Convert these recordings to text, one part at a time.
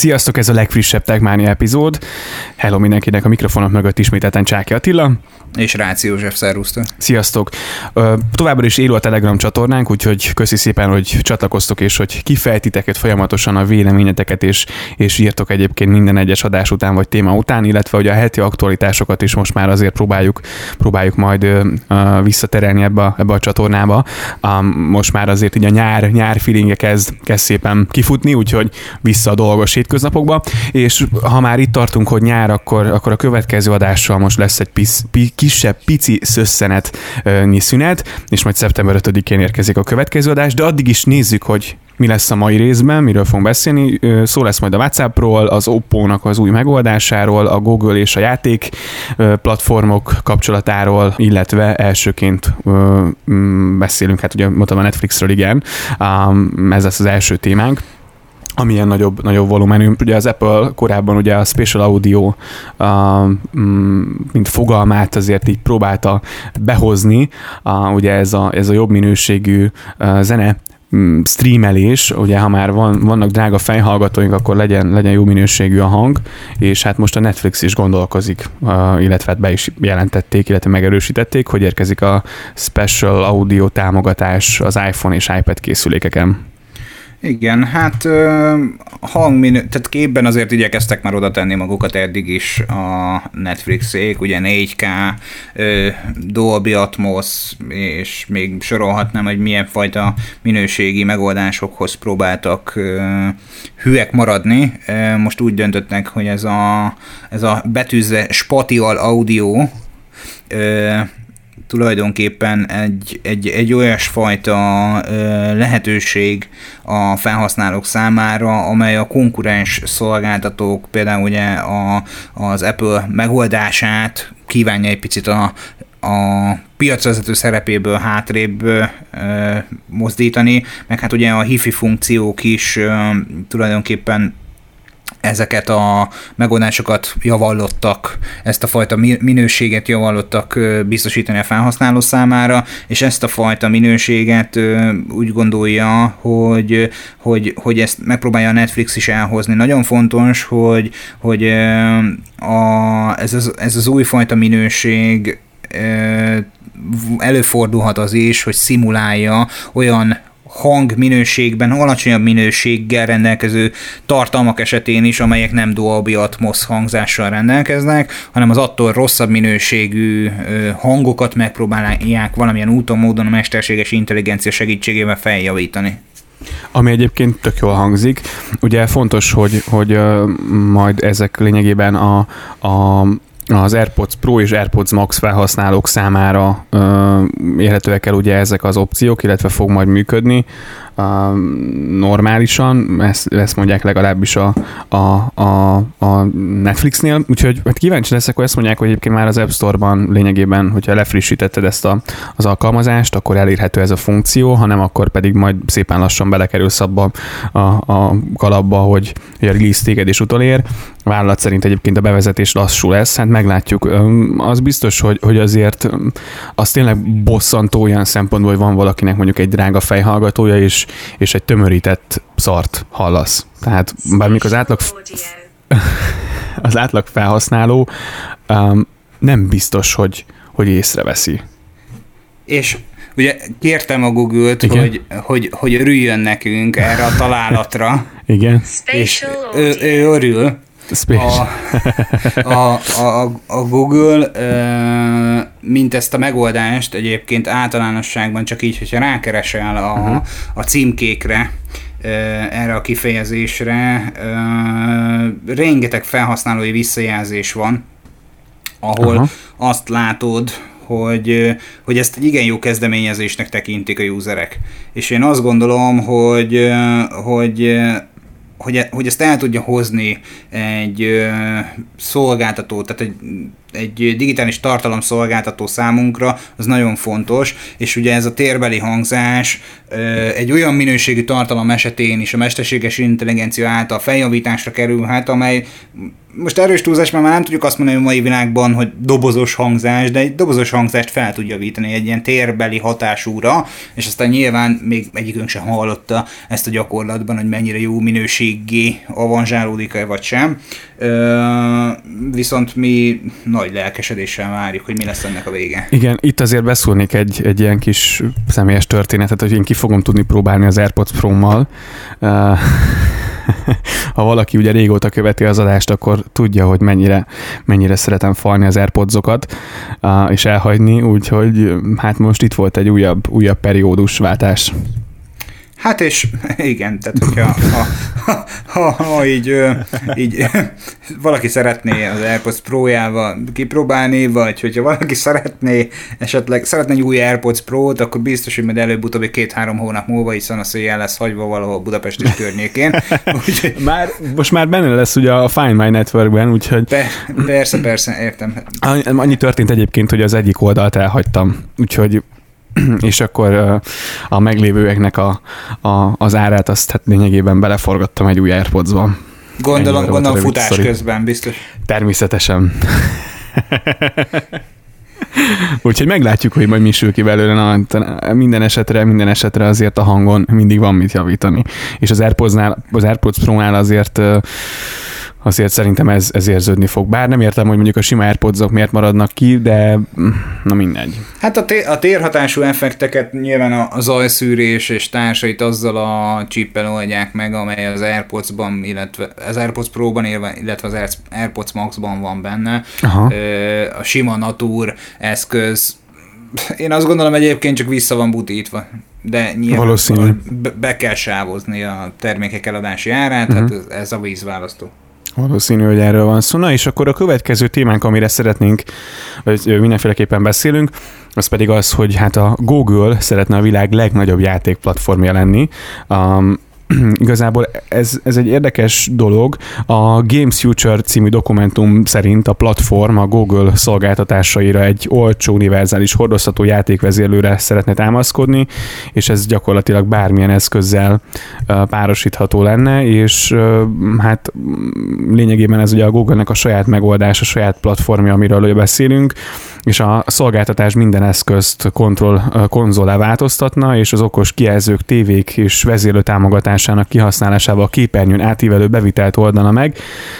Sziasztok, ez a legfrissebb Techmania epizód. Hello mindenkinek a mikrofonok mögött ismételten Csáki Attila. És Ráci József, szervusztok. Sziasztok. Továbbra is élő a Telegram csatornánk, úgyhogy köszi szépen, hogy csatlakoztok, és hogy kifejtiteket folyamatosan a véleményeteket, és, és írtok egyébként minden egyes adás után, vagy téma után, illetve hogy a heti aktualitásokat is most már azért próbáljuk, próbáljuk majd visszaterelni ebbe, a, ebbe a csatornába. Most már azért így a nyár, nyár feelingje kezd, kezd szépen kifutni, úgyhogy vissza a dolgos hétköznapokba, és ha már itt tartunk, hogy nyár, akkor, akkor a következő adással most lesz egy pisz, pi, kisebb, pici szösszenet szünet, és majd szeptember 5-én érkezik a következő adás, de addig is nézzük, hogy mi lesz a mai részben, miről fogunk beszélni. Szó lesz majd a WhatsAppról, az Oppo-nak az új megoldásáról, a Google és a játék platformok kapcsolatáról, illetve elsőként beszélünk, hát ugye mondtam a Netflixről, igen, ez lesz az első témánk amilyen nagyobb, nagyobb volumenű. Ugye az Apple korábban ugye a Special Audio mm, mint fogalmát azért így próbálta behozni, a, ugye ez a, ez a jobb minőségű a zene mm, streamelés, ugye ha már van, vannak drága fejhallgatóink, akkor legyen, legyen jó minőségű a hang, és hát most a Netflix is gondolkozik, illetve hát be is jelentették, illetve megerősítették, hogy érkezik a Special Audio támogatás az iPhone és iPad készülékeken. Igen, hát hangminő, tehát képben azért igyekeztek már oda tenni magukat eddig is a Netflixék, ugye 4K, Dolby Atmos, és még sorolhatnám, hogy milyen fajta minőségi megoldásokhoz próbáltak hülyek maradni. Most úgy döntöttek, hogy ez a, ez a betűzve Spatial Audio tulajdonképpen egy, egy, egy olyasfajta lehetőség a felhasználók számára, amely a konkurens szolgáltatók, például ugye a, az Apple megoldását kívánja egy picit a, a piacvezető szerepéből hátrébb ö, mozdítani, meg hát ugye a hifi funkciók is ö, tulajdonképpen ezeket a megoldásokat javallottak, ezt a fajta minőséget javallottak biztosítani a felhasználó számára, és ezt a fajta minőséget úgy gondolja, hogy, hogy, hogy ezt megpróbálja a Netflix is elhozni. Nagyon fontos, hogy, hogy a, ez, az, ez az újfajta minőség előfordulhat az is, hogy szimulálja olyan hang minőségben, alacsonyabb minőséggel rendelkező tartalmak esetén is, amelyek nem Dolby Atmos hangzással rendelkeznek, hanem az attól rosszabb minőségű hangokat megpróbálják valamilyen úton, módon a mesterséges intelligencia segítségével feljavítani. Ami egyébként tök jól hangzik. Ugye fontos, hogy, hogy majd ezek lényegében a, a az AirPods Pro és AirPods Max felhasználók számára érhetőek el ugye ezek az opciók, illetve fog majd működni normálisan, ezt, ezt mondják legalábbis a, a, a, a Netflixnél, úgyhogy hát kíváncsi leszek, hogy ezt mondják, hogy egyébként már az App Store-ban lényegében, hogyha lefrissítetted ezt a, az alkalmazást, akkor elérhető ez a funkció, hanem akkor pedig majd szépen lassan belekerülsz abba a, a kalapba, hogy, hogy a release téged is utolér. Vállalat szerint egyébként a bevezetés lassú lesz, hát meglátjuk. Az biztos, hogy, hogy azért az tényleg bosszantó olyan szempontból, hogy van valakinek mondjuk egy drága fejhallgatója, és és egy tömörített szart hallasz. Tehát bármikor az átlag az átlag felhasználó um, nem biztos, hogy, hogy észreveszi. És ugye kértem a Google-t, hogy, hogy, hogy örüljön nekünk erre a találatra. Igen. És ő, ő örül, a, a, a, a Google, mint ezt a megoldást egyébként általánosságban csak így, hogyha rákeresel a, uh-huh. a címkékre, erre a kifejezésre, rengeteg felhasználói visszajelzés van, ahol uh-huh. azt látod, hogy, hogy ezt egy igen jó kezdeményezésnek tekintik a userek. És én azt gondolom, hogy, hogy hogy, e, hogy ezt el tudja hozni egy ö, szolgáltató, tehát egy, egy digitális tartalom szolgáltató számunkra, az nagyon fontos, és ugye ez a térbeli hangzás egy olyan minőségű tartalom esetén is a mesterséges intelligencia által feljavításra kerülhet, amely most erős túlzás, mert már nem tudjuk azt mondani a mai világban, hogy dobozos hangzás, de egy dobozos hangzást fel tud javítani egy ilyen térbeli hatásúra, és aztán nyilván még egyikünk sem hallotta ezt a gyakorlatban, hogy mennyire jó minőségé avanzsálódik-e vagy sem. Viszont mi nagy lelkesedéssel várjuk, hogy mi lesz ennek a vége. Igen, itt azért beszólnék egy, egy ilyen kis személyes történetet, hogy én ki fogom tudni próbálni az AirPods Pro-mal. ha valaki ugye régóta követi az adást, akkor tudja, hogy mennyire, mennyire szeretem falni az airpods és elhagyni, úgyhogy hát most itt volt egy újabb, újabb periódusváltás. Hát és igen, tehát hogyha ha, ha, ha, ha így, így valaki szeretné az AirPods Pro-jával kipróbálni, vagy hogyha valaki szeretné esetleg szeretne egy új AirPods Pro-t, akkor biztos, hogy majd előbb-utóbb két-három hónap múlva, hiszen a széjjel lesz hagyva valahol Budapest és környékén. Úgyhogy... Már, most már benne lesz ugye a Find My Networkben, úgyhogy... Pe, persze, persze, értem. Annyi történt egyébként, hogy az egyik oldalt elhagytam, úgyhogy és akkor a meglévőeknek a, a, az árát azt hát lényegében beleforgattam egy új Airpods-ba. Gondolom, gondolom futás sztori. közben biztos. Természetesen. Úgyhogy meglátjuk, hogy majd mi sül ki belőle. Na, minden esetre, minden esetre azért a hangon mindig van mit javítani. És az AirPods-nál, az AirPods Pro-nál azért azért szerintem ez, ez érződni fog. Bár nem értem, hogy mondjuk a sima airpods miért maradnak ki, de mm, na mindegy. Hát a, té- a térhatású effekteket nyilván a zajszűrés és társait azzal a csippel oldják meg, amely az AirPods-ban, illetve az AirPods Pro-ban, illetve az AirPods Max-ban van benne. Aha. A sima Natur eszköz én azt gondolom egyébként csak vissza van butítva, de nyilván Valószínű. be kell sávozni a termékek eladási árát, uh-huh. hát ez a vízválasztó. Valószínű, hogy erről van szó. Na és akkor a következő témánk, amire szeretnénk, vagy mindenféleképpen beszélünk, az pedig az, hogy hát a Google szeretne a világ legnagyobb játékplatformja lenni. Um, igazából ez, ez egy érdekes dolog. A Games Future című dokumentum szerint a platform a Google szolgáltatásaira egy olcsó, univerzális hordozható játékvezérlőre szeretne támaszkodni, és ez gyakorlatilag bármilyen eszközzel párosítható lenne, és hát lényegében ez ugye a Google-nek a saját megoldása, a saját platformja, amiről beszélünk, és a szolgáltatás minden eszközt kontroll konzolá változtatna, és az okos kijelzők, tévék és vezérlő támogatásának kihasználásával a képernyőn átívelő bevitelt oldana meg,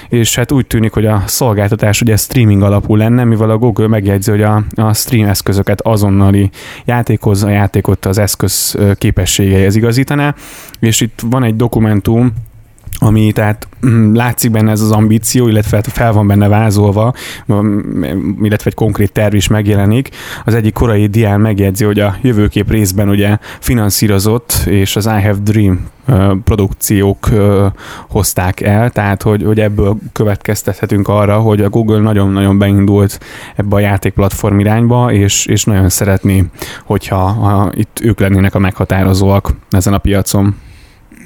és hát úgy tűnik, hogy a szolgáltatás ugye streaming alapú lenne, mivel a Google megjegyzi, hogy a, a stream eszközöket azonnali játékhoz, a játékot az eszköz képességeihez igazítaná, és itt van egy dokumentum, ami tehát mm, látszik benne ez az ambíció, illetve hát fel van benne vázolva, illetve egy konkrét terv is megjelenik. Az egyik korai dián megjegyzi, hogy a jövőkép részben ugye finanszírozott, és az I Have Dream produkciók hozták el, tehát hogy, hogy ebből következtethetünk arra, hogy a Google nagyon-nagyon beindult ebbe a játékplatform irányba, és, és nagyon szeretné, hogyha ha itt ők lennének a meghatározóak ezen a piacon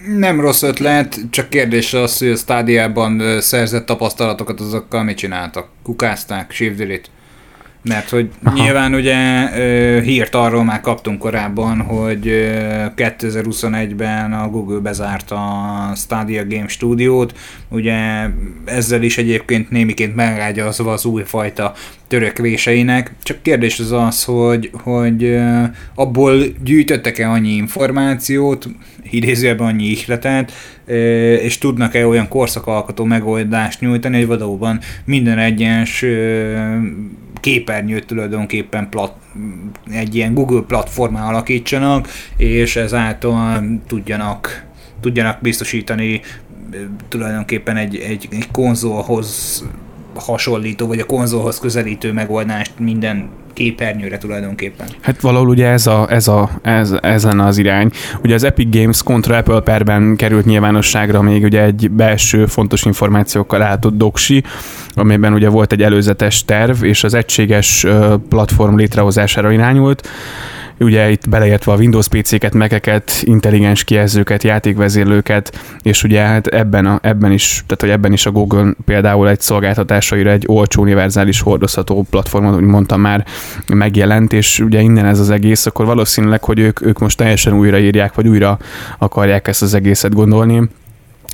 nem rossz ötlet, csak kérdés az, hogy a stádiában szerzett tapasztalatokat azokkal mit csináltak? Kukázták, delete. Mert hogy Aha. nyilván ugye hírt arról már kaptunk korábban, hogy 2021-ben a Google bezárta a Stadia Game Studiót, ugye ezzel is egyébként némiként megágyazva az újfajta törekvéseinek, csak kérdés az az, hogy, hogy abból gyűjtöttek-e annyi információt, idézőjelben annyi ihletet, és tudnak-e olyan korszakalkotó megoldást nyújtani, hogy valóban minden egyes képernyőt tulajdonképpen plat, egy ilyen Google platformá alakítsanak, és ezáltal tudjanak, tudjanak biztosítani tulajdonképpen egy, egy, egy konzolhoz hasonlító, vagy a konzolhoz közelítő megoldást minden képernyőre tulajdonképpen. Hát valahol ugye ez, a, ez, a, ez, ezen az irány. Ugye az Epic Games kontra Apple perben került nyilvánosságra még ugye egy belső fontos információkkal látott doksi, amiben ugye volt egy előzetes terv, és az egységes platform létrehozására irányult, ugye itt beleértve a Windows PC-ket, Mac-eket, intelligens kijelzőket, játékvezérlőket, és ugye hát ebben, a, ebben is, tehát hogy ebben is a Google például egy szolgáltatásaira egy olcsó univerzális hordozható platformot, úgy mondtam már, megjelent, és ugye innen ez az egész, akkor valószínűleg, hogy ők, ők most teljesen újraírják, vagy újra akarják ezt az egészet gondolni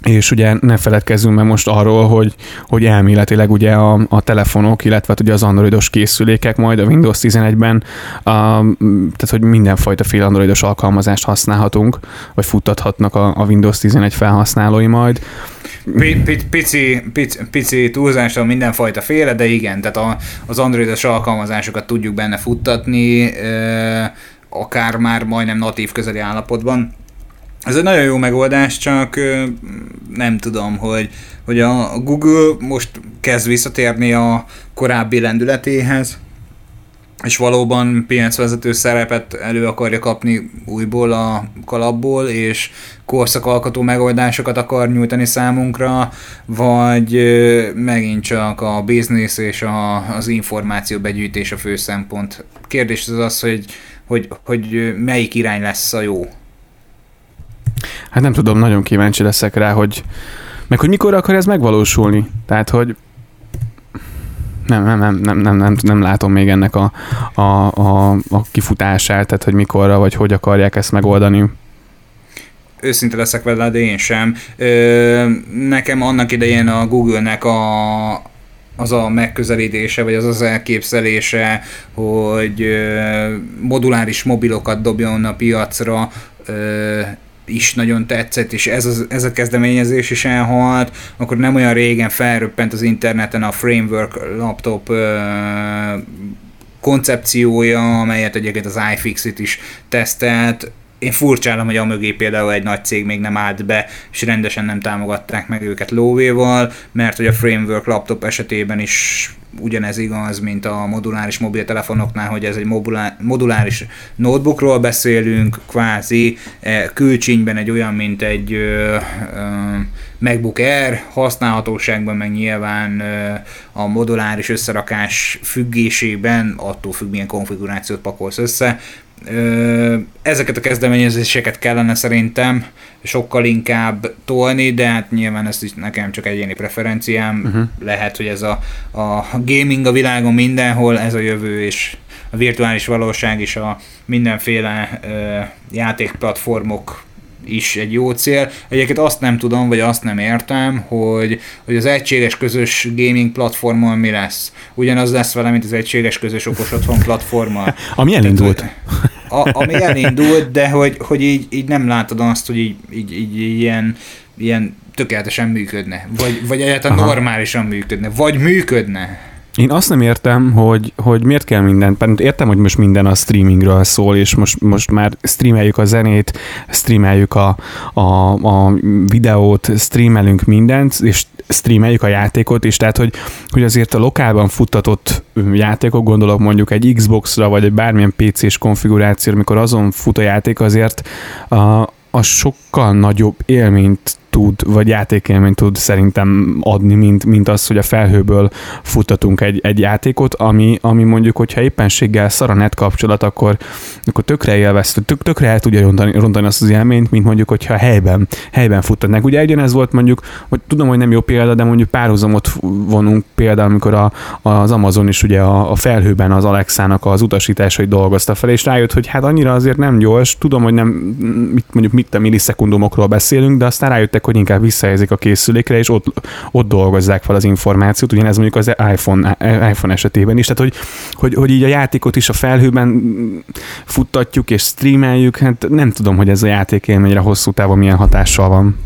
és ugye ne feledkezzünk meg most arról, hogy, hogy elméletileg ugye a, a telefonok, illetve hát ugye az androidos készülékek majd a Windows 11-ben, a, tehát hogy mindenfajta fél androidos alkalmazást használhatunk, vagy futtathatnak a, a Windows 11 felhasználói majd. Pici, pici, pici túlzással mindenfajta féle, de igen, tehát a, az androidos alkalmazásokat tudjuk benne futtatni, akár már majdnem natív közeli állapotban ez egy nagyon jó megoldás, csak nem tudom, hogy, hogy a Google most kezd visszatérni a korábbi lendületéhez, és valóban piacvezető szerepet elő akarja kapni újból a kalapból, és korszakalkotó megoldásokat akar nyújtani számunkra, vagy megint csak a biznisz és a, az információ begyűjtés a fő szempont. Kérdés az az, hogy, hogy, hogy melyik irány lesz a jó. Hát nem tudom, nagyon kíváncsi leszek rá, hogy meg hogy mikor akar ez megvalósulni. Tehát, hogy nem, nem, nem, nem, nem, nem, nem látom még ennek a, a, a, a kifutását, tehát hogy mikorra, vagy hogy akarják ezt megoldani. Őszinte leszek vele, én sem. Ö, nekem annak idején a Google-nek a, az a megközelítése, vagy az az elképzelése, hogy moduláris mobilokat dobjon a piacra, is nagyon tetszett, és ez, az, ez a kezdeményezés is elhalt, akkor nem olyan régen felröppent az interneten a Framework laptop ö, koncepciója, amelyet egyébként az iFixit is tesztelt, én furcsálom, hogy a mögé például egy nagy cég még nem állt be, és rendesen nem támogatták meg őket lóvéval, mert hogy a Framework laptop esetében is ugyanez igaz, mint a moduláris mobiltelefonoknál, hogy ez egy moduláris notebookról beszélünk, kvázi e, külcsínyben egy olyan, mint egy MacBook Air, használhatóságban meg nyilván a moduláris összerakás függésében, attól függ, milyen konfigurációt pakolsz össze, ezeket a kezdeményezéseket kellene szerintem sokkal inkább tolni, de hát nyilván ez is nekem csak egyéni preferenciám. Uh-huh. Lehet, hogy ez a, a gaming a világon mindenhol, ez a jövő, és a virtuális valóság is a mindenféle ö, játékplatformok is egy jó cél. Egyébként azt nem tudom, vagy azt nem értem, hogy, hogy az egységes közös gaming platformon mi lesz. Ugyanaz lesz vele, mint az egységes közös okos otthon platformon. ami elindult. a, ami elindult, de hogy, hogy így, így nem látod azt, hogy így, így, így ilyen, ilyen tökéletesen működne. Vagy, vagy egyáltalán Aha. normálisan működne. Vagy működne. Én azt nem értem, hogy, hogy miért kell minden, mert értem, hogy most minden a streamingről szól, és most, most már streameljük a zenét, streameljük a, a, a videót, streamelünk mindent, és streameljük a játékot is, tehát hogy, hogy azért a lokálban futtatott játékok, gondolok mondjuk egy Xbox-ra, vagy egy bármilyen PC-s konfigurációra, amikor azon fut a játék, azért a, a sokkal nagyobb élményt tud, vagy játékélményt tud szerintem adni, mint, mint az, hogy a felhőből futtatunk egy, egy játékot, ami, ami mondjuk, hogyha éppenséggel szar a net kapcsolat, akkor, akkor tökre élveztő, tök, tökre el tudja rontani, rontani azt az élményt, mint mondjuk, hogyha helyben, helyben futtatnak. Ugye ugyanez volt mondjuk, hogy tudom, hogy nem jó példa, de mondjuk párhuzamot vonunk például, amikor a, az Amazon is ugye a, a felhőben az Alexának az utasításait dolgozta fel, és rájött, hogy hát annyira azért nem gyors, tudom, hogy nem mit, mondjuk mit a millisekundumokról beszélünk, de aztán rájöttek, hogy inkább visszahelyezik a készülékre, és ott, ott dolgozzák fel az információt, ugyanez mondjuk az iPhone, iPhone esetében is, tehát hogy, hogy, hogy így a játékot is a felhőben futtatjuk és streameljük, hát nem tudom, hogy ez a játék élményre hosszú távon milyen hatással van.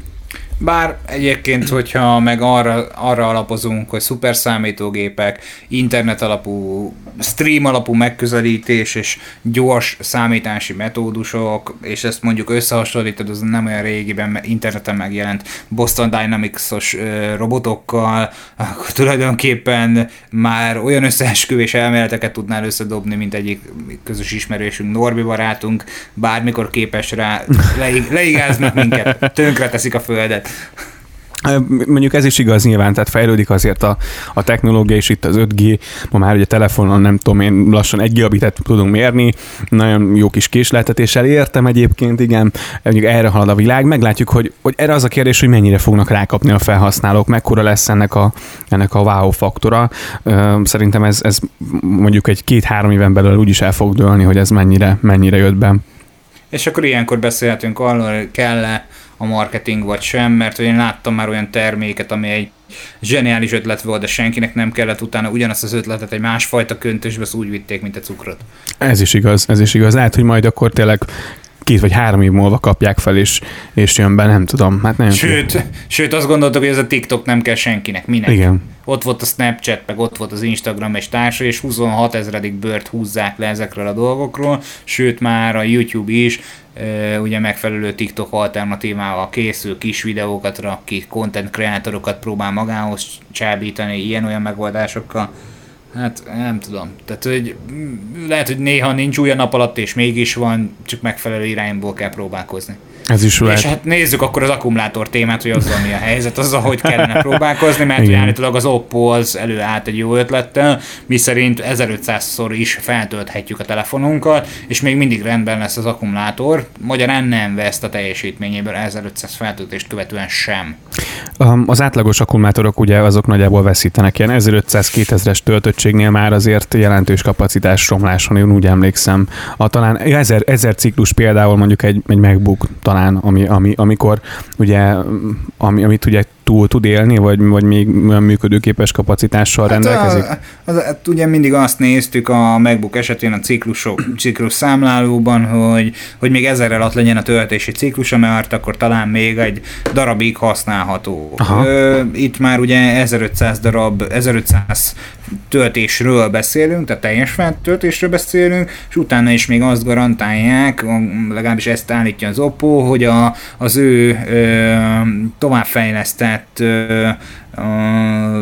Bár egyébként, hogyha meg arra, arra alapozunk, hogy szuper számítógépek, internet alapú, stream alapú megközelítés és gyors számítási metódusok, és ezt mondjuk összehasonlítod, az nem olyan régiben interneten megjelent Boston Dynamics-os robotokkal, akkor tulajdonképpen már olyan összeesküvés elméleteket tudnál összedobni, mint egyik közös ismerősünk, Norbi barátunk, bármikor képes rá leig- leigáznak minket, tönkre teszik a földet. Mondjuk ez is igaz nyilván, tehát fejlődik azért a, a technológia, és itt az 5G, ma már ugye telefonon nem tudom én, lassan egy gigabitet tudunk mérni, nagyon jó kis késleltetéssel értem egyébként, igen, mondjuk erre halad a világ, meglátjuk, hogy, hogy erre az a kérdés, hogy mennyire fognak rákapni a felhasználók, mekkora lesz ennek a, ennek a wow faktora. Szerintem ez, ez mondjuk egy két-három éven belül úgyis el fog dőlni, hogy ez mennyire, mennyire jött be. És akkor ilyenkor beszélhetünk arról, hogy kell-e a marketing vagy sem, mert én láttam már olyan terméket, ami egy zseniális ötlet volt, de senkinek nem kellett utána ugyanazt az ötletet egy másfajta köntösbe, úgy vitték, mint a cukrot. Ez is igaz, ez is igaz. Lehet, hogy majd akkor tényleg két vagy három év múlva kapják fel, és, és jön be, nem tudom. Hát nagyon sőt, sőt, azt gondoltuk, hogy ez a TikTok nem kell senkinek. Minek? Igen. Ott volt a Snapchat, meg ott volt az Instagram és társa, és 26 ezredik bört húzzák le ezekről a dolgokról, sőt már a YouTube is ugye megfelelő TikTok alternatívával készül, kis videókat rak ki, content kreátorokat próbál magához csábítani ilyen-olyan megoldásokkal. Hát nem tudom. Tehát, hogy lehet, hogy néha nincs új a nap alatt, és mégis van, csak megfelelő irányból kell próbálkozni. Ez is lehet. És hát nézzük akkor az akkumulátor témát, hogy azzal mi a helyzet, azzal hogy kellene próbálkozni, mert hogy állítólag az Oppo az előállt egy jó ötlettel, mi szerint 1500-szor is feltölthetjük a telefonunkat, és még mindig rendben lesz az akkumulátor, magyarán nem vesz a teljesítményéből 1500 feltöltést követően sem. Az átlagos akkumulátorok ugye azok nagyjából veszítenek, ilyen 1500-2000-es töltöttségnél már azért jelentős kapacitás romláson, én úgy emlékszem. A talán 1000, 1000 ciklus például mondjuk egy, egy MacBook talán, ami, ami, amikor ugye, ami, amit ugye túl tud élni, vagy, vagy még működőképes kapacitással hát rendelkezik? A, az, hát ugye mindig azt néztük a MacBook esetén a ciklusok, ciklus számlálóban, hogy, hogy még ezer alatt legyen a töltési ciklusa, mert akkor talán még egy darabig használható. Aha. Itt már ugye 1500 darab, 1500 töltésről beszélünk, tehát teljes feltöltésről beszélünk, és utána is még azt garantálják, legalábbis ezt állítja az Oppo, hogy a, az ő ö, továbbfejlesztett saját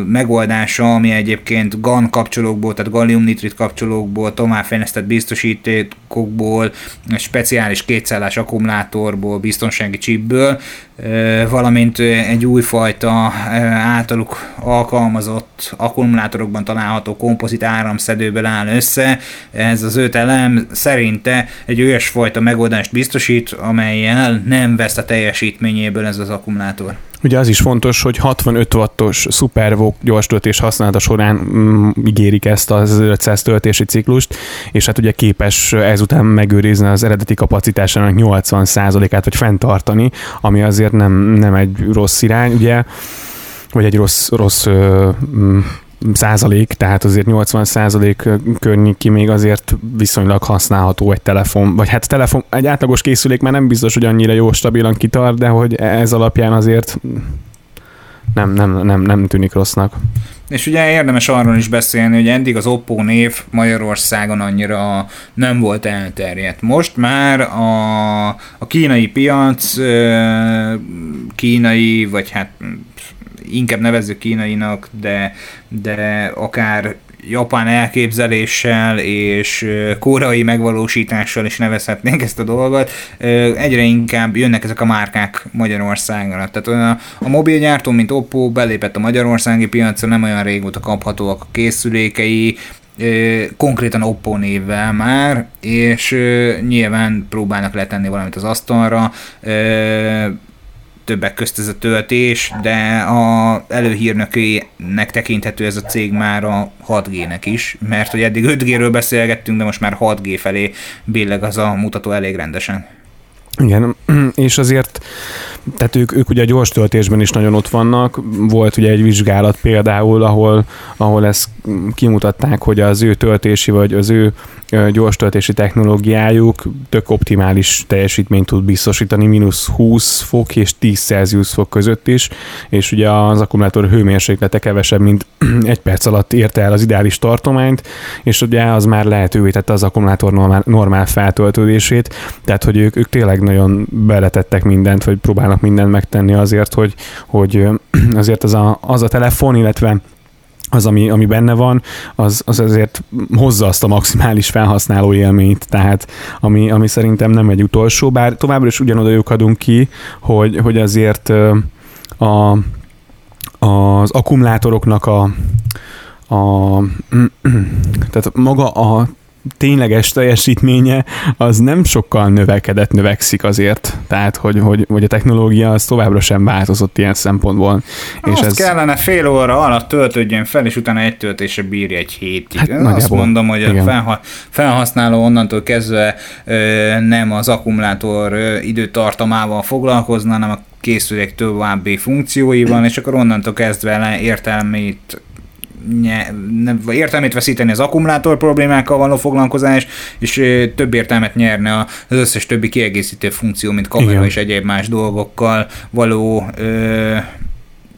megoldása, ami egyébként GAN kapcsolókból, tehát gallium-nitrit kapcsolókból, továbbfejlesztett biztosítékokból, speciális kétszállás akkumulátorból, biztonsági chipből, valamint egy újfajta általuk alkalmazott akkumulátorokban található kompozit áramszedőből áll össze. Ez az öt elem szerinte egy olyasfajta megoldást biztosít, amelyel nem vesz a teljesítményéből ez az akkumulátor. Ugye az is fontos, hogy 65 wattos SuperVOOC gyors töltés használata során mm, ígérik ezt az 500 töltési ciklust, és hát ugye képes ezután megőrizni az eredeti kapacitásának 80%-át, vagy fenntartani, ami azért nem, nem egy rossz irány, ugye, vagy egy rossz, rossz ö, mm, százalék, tehát azért 80 százalék környéki még azért viszonylag használható egy telefon, vagy hát telefon, egy átlagos készülék már nem biztos, hogy annyira jó, stabilan kitart, de hogy ez alapján azért nem, nem, nem, nem tűnik rossznak. És ugye érdemes arról is beszélni, hogy eddig az Oppo név Magyarországon annyira nem volt elterjedt. Most már a, a kínai piac, kínai, vagy hát inkább nevezzük kínainak, de, de akár japán elképzeléssel és koreai megvalósítással is nevezhetnénk ezt a dolgot, egyre inkább jönnek ezek a márkák Magyarországra. Tehát a, a mobilgyártó, mint Oppo belépett a magyarországi piacra, nem olyan régóta kaphatóak a készülékei, konkrétan Oppo névvel már, és nyilván próbálnak letenni valamit az asztalra, többek közt ez a töltés, de a előhírnökének tekinthető ez a cég már a 6G-nek is, mert hogy eddig 5G-ről beszélgettünk, de most már 6G felé billeg az a mutató elég rendesen. Igen, és azért, tehát ők, ők ugye a gyors töltésben is nagyon ott vannak. Volt ugye egy vizsgálat például, ahol, ahol ezt kimutatták, hogy az ő töltési vagy az ő gyors töltési technológiájuk tök optimális teljesítményt tud biztosítani, mínusz 20 fok és 10 Celsius fok között is, és ugye az akkumulátor hőmérséklete kevesebb, mint egy perc alatt érte el az ideális tartományt, és ugye az már lehetővé tette az akkumulátor normál, normál feltöltődését, tehát hogy ők, ők tényleg nagyon beletettek mindent, vagy próbálnak mindent megtenni azért, hogy, hogy azért az a, az a telefon, illetve az, ami, ami benne van, az, az azért hozza azt a maximális felhasználó élményt, tehát ami, ami szerintem nem egy utolsó, bár továbbra is ugyanoda lyukadunk ki, hogy, hogy azért a, az akkumulátoroknak a, a tehát maga a tényleges teljesítménye az nem sokkal növekedett, növekszik azért. Tehát, hogy, hogy, hogy a technológia az továbbra sem változott ilyen szempontból. És Azt ez... kellene fél óra alatt töltődjön fel, és utána egy töltése bírja egy hétig. Hát, Azt mondom, hogy igen. a felhasználó onnantól kezdve ö, nem az akkumulátor ö, időtartamával foglalkozna, hanem a készülék további funkcióival, és akkor onnantól kezdve értelmét nem, értelmét veszíteni az akkumulátor problémákkal való foglalkozás, és több értelmet nyerne az összes többi kiegészítő funkció, mint kamera Igen. és egyéb más dolgokkal való ö,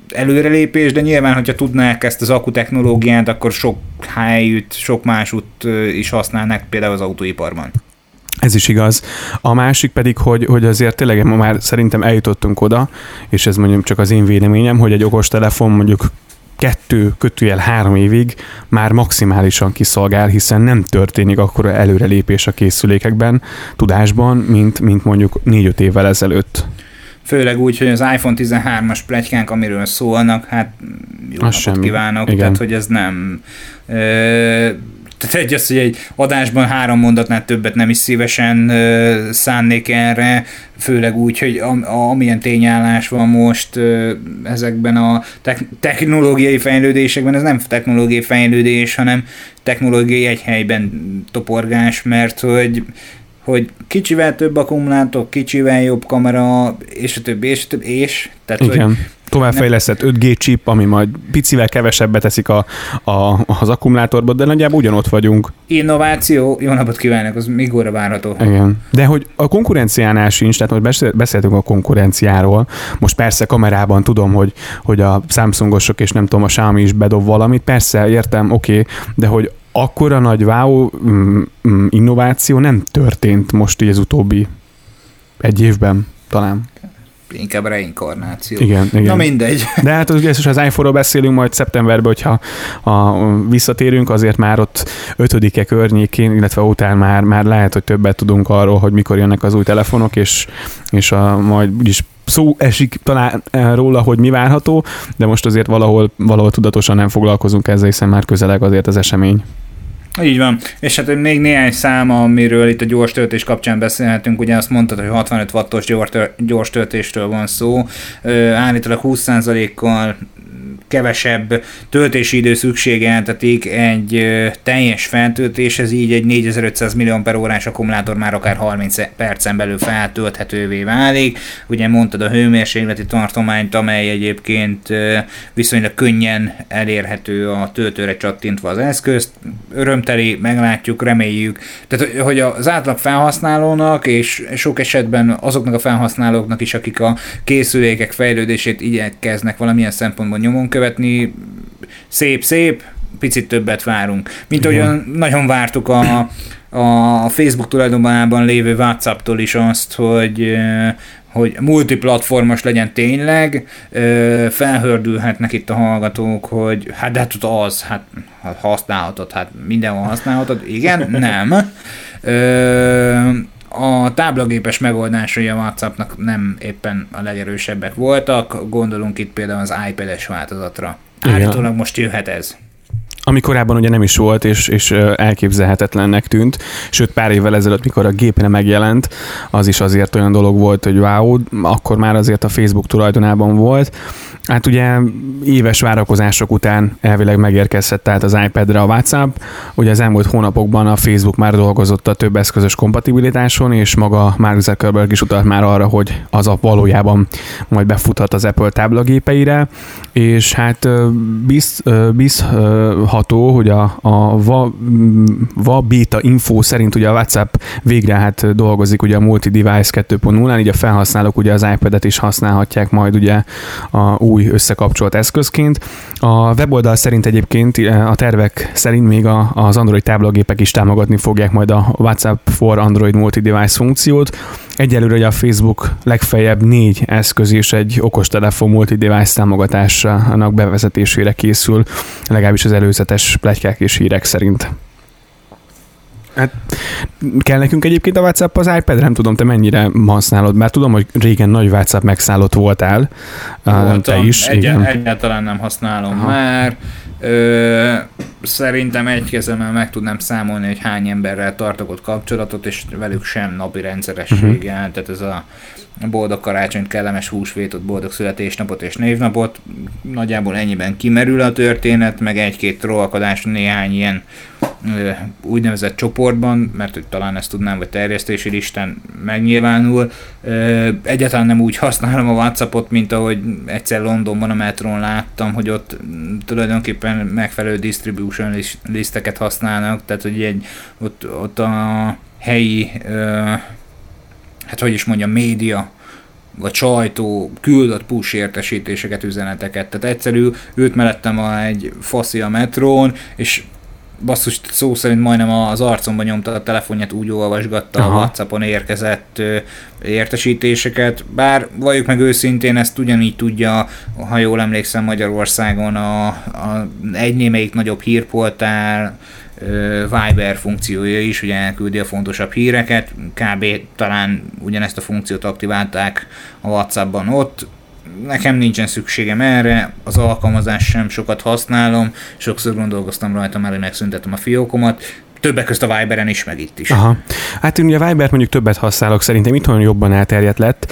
előrelépés, de nyilván, hogyha tudnák ezt az akku technológiát, akkor sok helyütt, sok másút is használnák, például az autóiparban. Ez is igaz. A másik pedig, hogy, hogy azért tényleg ma már szerintem eljutottunk oda, és ez mondjuk csak az én véleményem, hogy egy okos telefon mondjuk kettő, kötőjel három évig már maximálisan kiszolgál, hiszen nem történik akkora előrelépés a készülékekben, tudásban, mint, mint mondjuk négy-öt évvel ezelőtt. Főleg úgy, hogy az iPhone 13-as plegykánk, amiről szólnak, hát jó napot semmi. kívánok, Igen. tehát hogy ez nem... Ö, tehát egy az, hogy egy adásban három mondatnál többet nem is szívesen szánnék erre, főleg úgy, hogy a, a, amilyen tényállás van most ezekben a te- technológiai fejlődésekben, ez nem technológiai fejlődés, hanem technológiai egy helyben toporgás, mert hogy hogy kicsivel több akkumulátor, kicsivel jobb kamera, és a többi, és a többi, és... Tehát, Igen. Hogy továbbfejlesztett 5G chip, ami majd picivel kevesebbet teszik a, a, az akkumulátorba, de nagyjából ugyanott vagyunk. Innováció, jó napot kívánok, az még óra várható. Igen. De hogy a konkurenciánál sincs, tehát most beszéltünk a konkurenciáról, most persze kamerában tudom, hogy, hogy a Samsungosok és nem tudom, a Xiaomi is bedob valamit, persze értem, oké, okay, de hogy akkora nagy wow mm, mm, innováció nem történt most így az utóbbi egy évben talán inkább reinkarnáció. Igen, igen. Na mindegy. De hát az, az iPhone-ról beszélünk majd szeptemberben, hogyha ha visszatérünk, azért már ott ötödike környékén, illetve után már, már lehet, hogy többet tudunk arról, hogy mikor jönnek az új telefonok, és, és a, majd úgyis szó esik talán eh, róla, hogy mi várható, de most azért valahol, valahol tudatosan nem foglalkozunk ezzel, hiszen már közeleg azért az esemény. Így van. És hát még néhány szám, amiről itt a gyors töltés kapcsán beszélhetünk, ugye azt mondtad, hogy 65 wattos gyors töltésről van szó, állítólag 20%-kal kevesebb töltési idő szükségeltetik egy teljes feltöltéshez, így egy 4500 millió per órás akkumulátor már akár 30 percen belül feltölthetővé válik. Ugye mondtad a hőmérsékleti tartományt, amely egyébként viszonylag könnyen elérhető a töltőre csattintva az eszközt. Örömteli, meglátjuk, reméljük. Tehát, hogy az átlag felhasználónak, és sok esetben azoknak a felhasználóknak is, akik a készülékek fejlődését igyekeznek valamilyen szempontból nyomon követni, szép-szép, picit többet várunk. Mint ahogyan nagyon vártuk a, a Facebook tulajdonban lévő WhatsApp-tól is azt, hogy hogy multiplatformos legyen tényleg, felhördülhetnek itt a hallgatók, hogy hát de hát az, hát használhatod, hát mindenhol használhatod. Igen, nem a táblagépes megoldásai a WhatsAppnak nem éppen a legerősebbek voltak, gondolunk itt például az iPad-es változatra. Állítólag most jöhet ez? Ami korábban ugye nem is volt, és, és elképzelhetetlennek tűnt, sőt pár évvel ezelőtt, mikor a gépre megjelent, az is azért olyan dolog volt, hogy wow, akkor már azért a Facebook tulajdonában volt, Hát ugye éves várakozások után elvileg megérkezett tehát az iPad-re a WhatsApp. Ugye az elmúlt hónapokban a Facebook már dolgozott a több eszközös kompatibilitáson, és maga Mark Zuckerberg is utalt már arra, hogy az a valójában majd befuthat az Apple táblagépeire, és hát biz, bízható, hogy a, a VA, VA Beta info szerint ugye a WhatsApp végre hát dolgozik ugye a multi-device 2.0-án, így a felhasználók ugye az iPad-et is használhatják majd ugye a új összekapcsolt eszközként. A weboldal szerint egyébként eh, a tervek szerint még a, az Android táblagépek is támogatni fogják majd a WhatsApp for Android multi-device funkciót. Egyelőre a Facebook legfeljebb négy eszköz és egy okostelefon multi-device támogatásának bevezetésére készül, legalábbis az előzetes plegykák és hírek szerint. Hát kell nekünk egyébként a WhatsApp az iPad? Nem tudom, te mennyire használod, mert tudom, hogy régen nagy WhatsApp megszállott voltál. Voltam, te is. Egy- igen. Egyáltalán nem használom Aha. már. Ö, szerintem egy kezemmel meg tudnám számolni, hogy hány emberrel tartok ott kapcsolatot, és velük sem napi rendszerességgel. Uh-huh. Tehát ez a boldog karácsonyt, kellemes húsvétot, boldog születésnapot és névnapot. Nagyjából ennyiben kimerül a történet, meg egy-két trollkodás néhány ilyen ö, úgynevezett csoportban, mert hogy talán ezt tudnám, vagy terjesztési listán megnyilvánul. Ö, egyáltalán nem úgy használom a Whatsappot, mint ahogy egyszer Londonban a metrón láttam, hogy ott tulajdonképpen megfelelő distribution listeket használnak, tehát hogy egy, ott, ott a helyi ö, hát hogy is mondjam, média, vagy sajtó küldött push értesítéseket, üzeneteket. Tehát egyszerű, ült mellettem a, egy faszi a metrón, és basszus szó szerint majdnem az arcomba nyomta a telefonját, úgy olvasgatta Aha. a Whatsappon érkezett értesítéseket, bár valljuk meg őszintén, ezt ugyanígy tudja, ha jól emlékszem Magyarországon a, a egy némelyik nagyobb hírportál, Viber funkciója is, ugye elküldi a fontosabb híreket, kb. talán ugyanezt a funkciót aktiválták a Whatsappban ott, nekem nincsen szükségem erre, az alkalmazás sem sokat használom, sokszor gondolkoztam rajta, mert megszüntetem a fiókomat, többek között a Viberen is, meg itt is. Aha. Hát én ugye a Vibert mondjuk többet használok, szerintem itthon jobban elterjedt lett.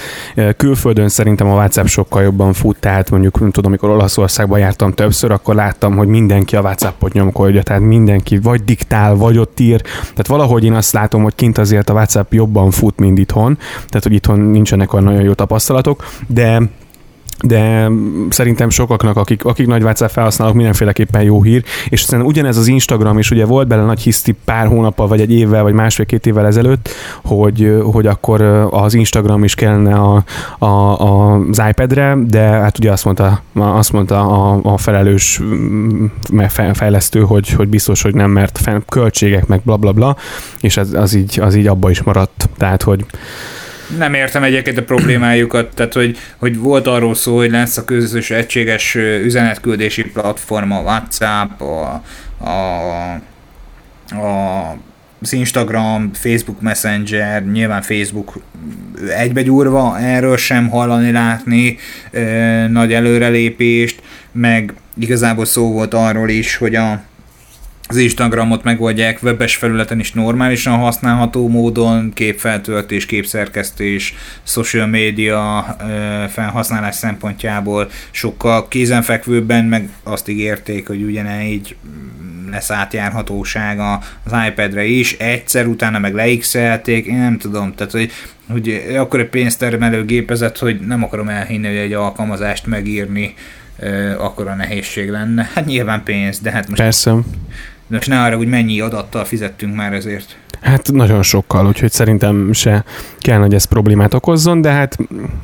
Külföldön szerintem a WhatsApp sokkal jobban fut, tehát mondjuk nem tudom, amikor Olaszországban jártam többször, akkor láttam, hogy mindenki a WhatsAppot nyomkodja, tehát mindenki vagy diktál, vagy ott ír. Tehát valahogy én azt látom, hogy kint azért a WhatsApp jobban fut, mint itthon, tehát hogy itthon nincsenek olyan nagyon jó tapasztalatok, de de szerintem sokaknak, akik, akik nagy WhatsApp felhasználók, mindenféleképpen jó hír, és szerintem ugyanez az Instagram is, ugye volt bele nagy hiszti pár hónappal, vagy egy évvel, vagy másfél-két évvel ezelőtt, hogy, hogy akkor az Instagram is kellene a, a, a, az iPad-re, de hát ugye azt mondta, azt mondta a, a felelős fejlesztő, hogy, hogy biztos, hogy nem, mert költségek, meg bla bla bla, és az, az, így, az így abba is maradt. Tehát, hogy nem értem egyébként a problémájukat, tehát hogy, hogy volt arról szó, hogy lesz a közös egységes üzenetküldési platforma, a WhatsApp, a, a, a az Instagram, Facebook Messenger, nyilván Facebook egybegyúrva, erről sem hallani, látni e, nagy előrelépést, meg igazából szó volt arról is, hogy a az Instagramot megoldják webes felületen is normálisan használható módon, képfeltöltés, képszerkesztés, social media felhasználás szempontjából sokkal kézenfekvőbben, meg azt ígérték, hogy ugyanígy lesz átjárhatósága az iPad-re is, egyszer utána meg leixelték, én nem tudom, tehát hogy, hogy akkor egy pénztermelő gépezet, hogy nem akarom elhinni, hogy egy alkalmazást megírni, akkor a nehézség lenne. Hát nyilván pénz, de hát most... Persze de most ne arra, hogy mennyi adattal fizettünk már ezért. Hát nagyon sokkal, úgyhogy szerintem se kell, hogy ez problémát okozzon, de hát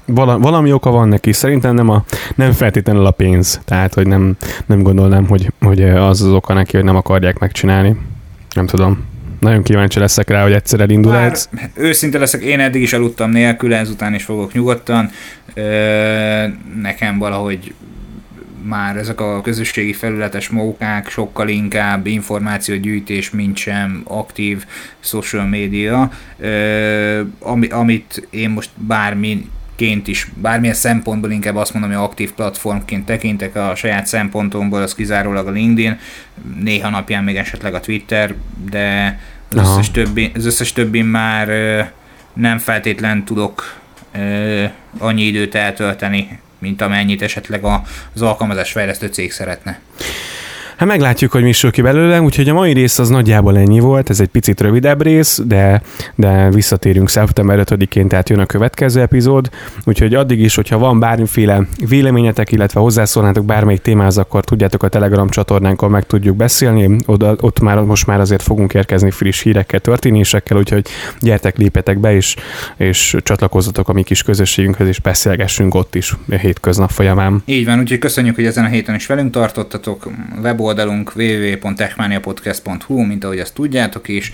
vala, valami oka van neki. Szerintem nem, a, nem feltétlenül a pénz. Tehát, hogy nem, nem gondolnám, hogy, hogy az az oka neki, hogy nem akarják megcsinálni. Nem tudom. Nagyon kíváncsi leszek rá, hogy egyszer elindul Bár, ez. Őszinte leszek, én eddig is aludtam nélkül, ezután is fogok nyugodtan. Ö, nekem valahogy már ezek a közösségi felületes mókák sokkal inkább információgyűjtés, mint sem aktív social média, ami, amit én most bármi ként is, bármilyen szempontból inkább azt mondom, hogy aktív platformként tekintek a saját szempontomból, az kizárólag a LinkedIn, néha napján még esetleg a Twitter, de az összes, többi, az összes többi már nem feltétlen tudok annyi időt eltölteni mint amennyit esetleg az alkalmazás fejlesztő cég szeretne. Hát meglátjuk, hogy mi sül ki belőle, úgyhogy a mai rész az nagyjából ennyi volt, ez egy picit rövidebb rész, de, de visszatérünk szeptember 5-én, tehát jön a következő epizód, úgyhogy addig is, hogyha van bármiféle véleményetek, illetve hozzászólnátok bármelyik témához, akkor tudjátok a Telegram csatornánkon meg tudjuk beszélni, Oda, ott már most már azért fogunk érkezni friss hírekkel, történésekkel, úgyhogy gyertek, lépjetek be is, és csatlakozzatok a mi kis közösségünkhöz, és beszélgessünk ott is a hétköznap folyamán. Így van, úgyhogy köszönjük, hogy ezen a héten is velünk tartottatok, weboldalon oldalunk www.techmaniapodcast.hu, mint ahogy azt tudjátok is,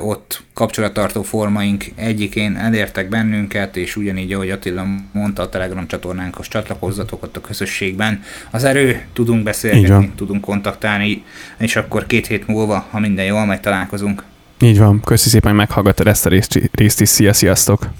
ott kapcsolattartó formaink egyikén elértek bennünket, és ugyanígy, ahogy Attila mondta, a Telegram csatornánkhoz csatlakozzatok ott a közösségben. Az erő, tudunk beszélni, tudunk kontaktálni, és akkor két hét múlva, ha minden jól megy, találkozunk. Így van, köszi szépen, hogy meghallgattad ezt a részt, részt is, szia, sziasztok!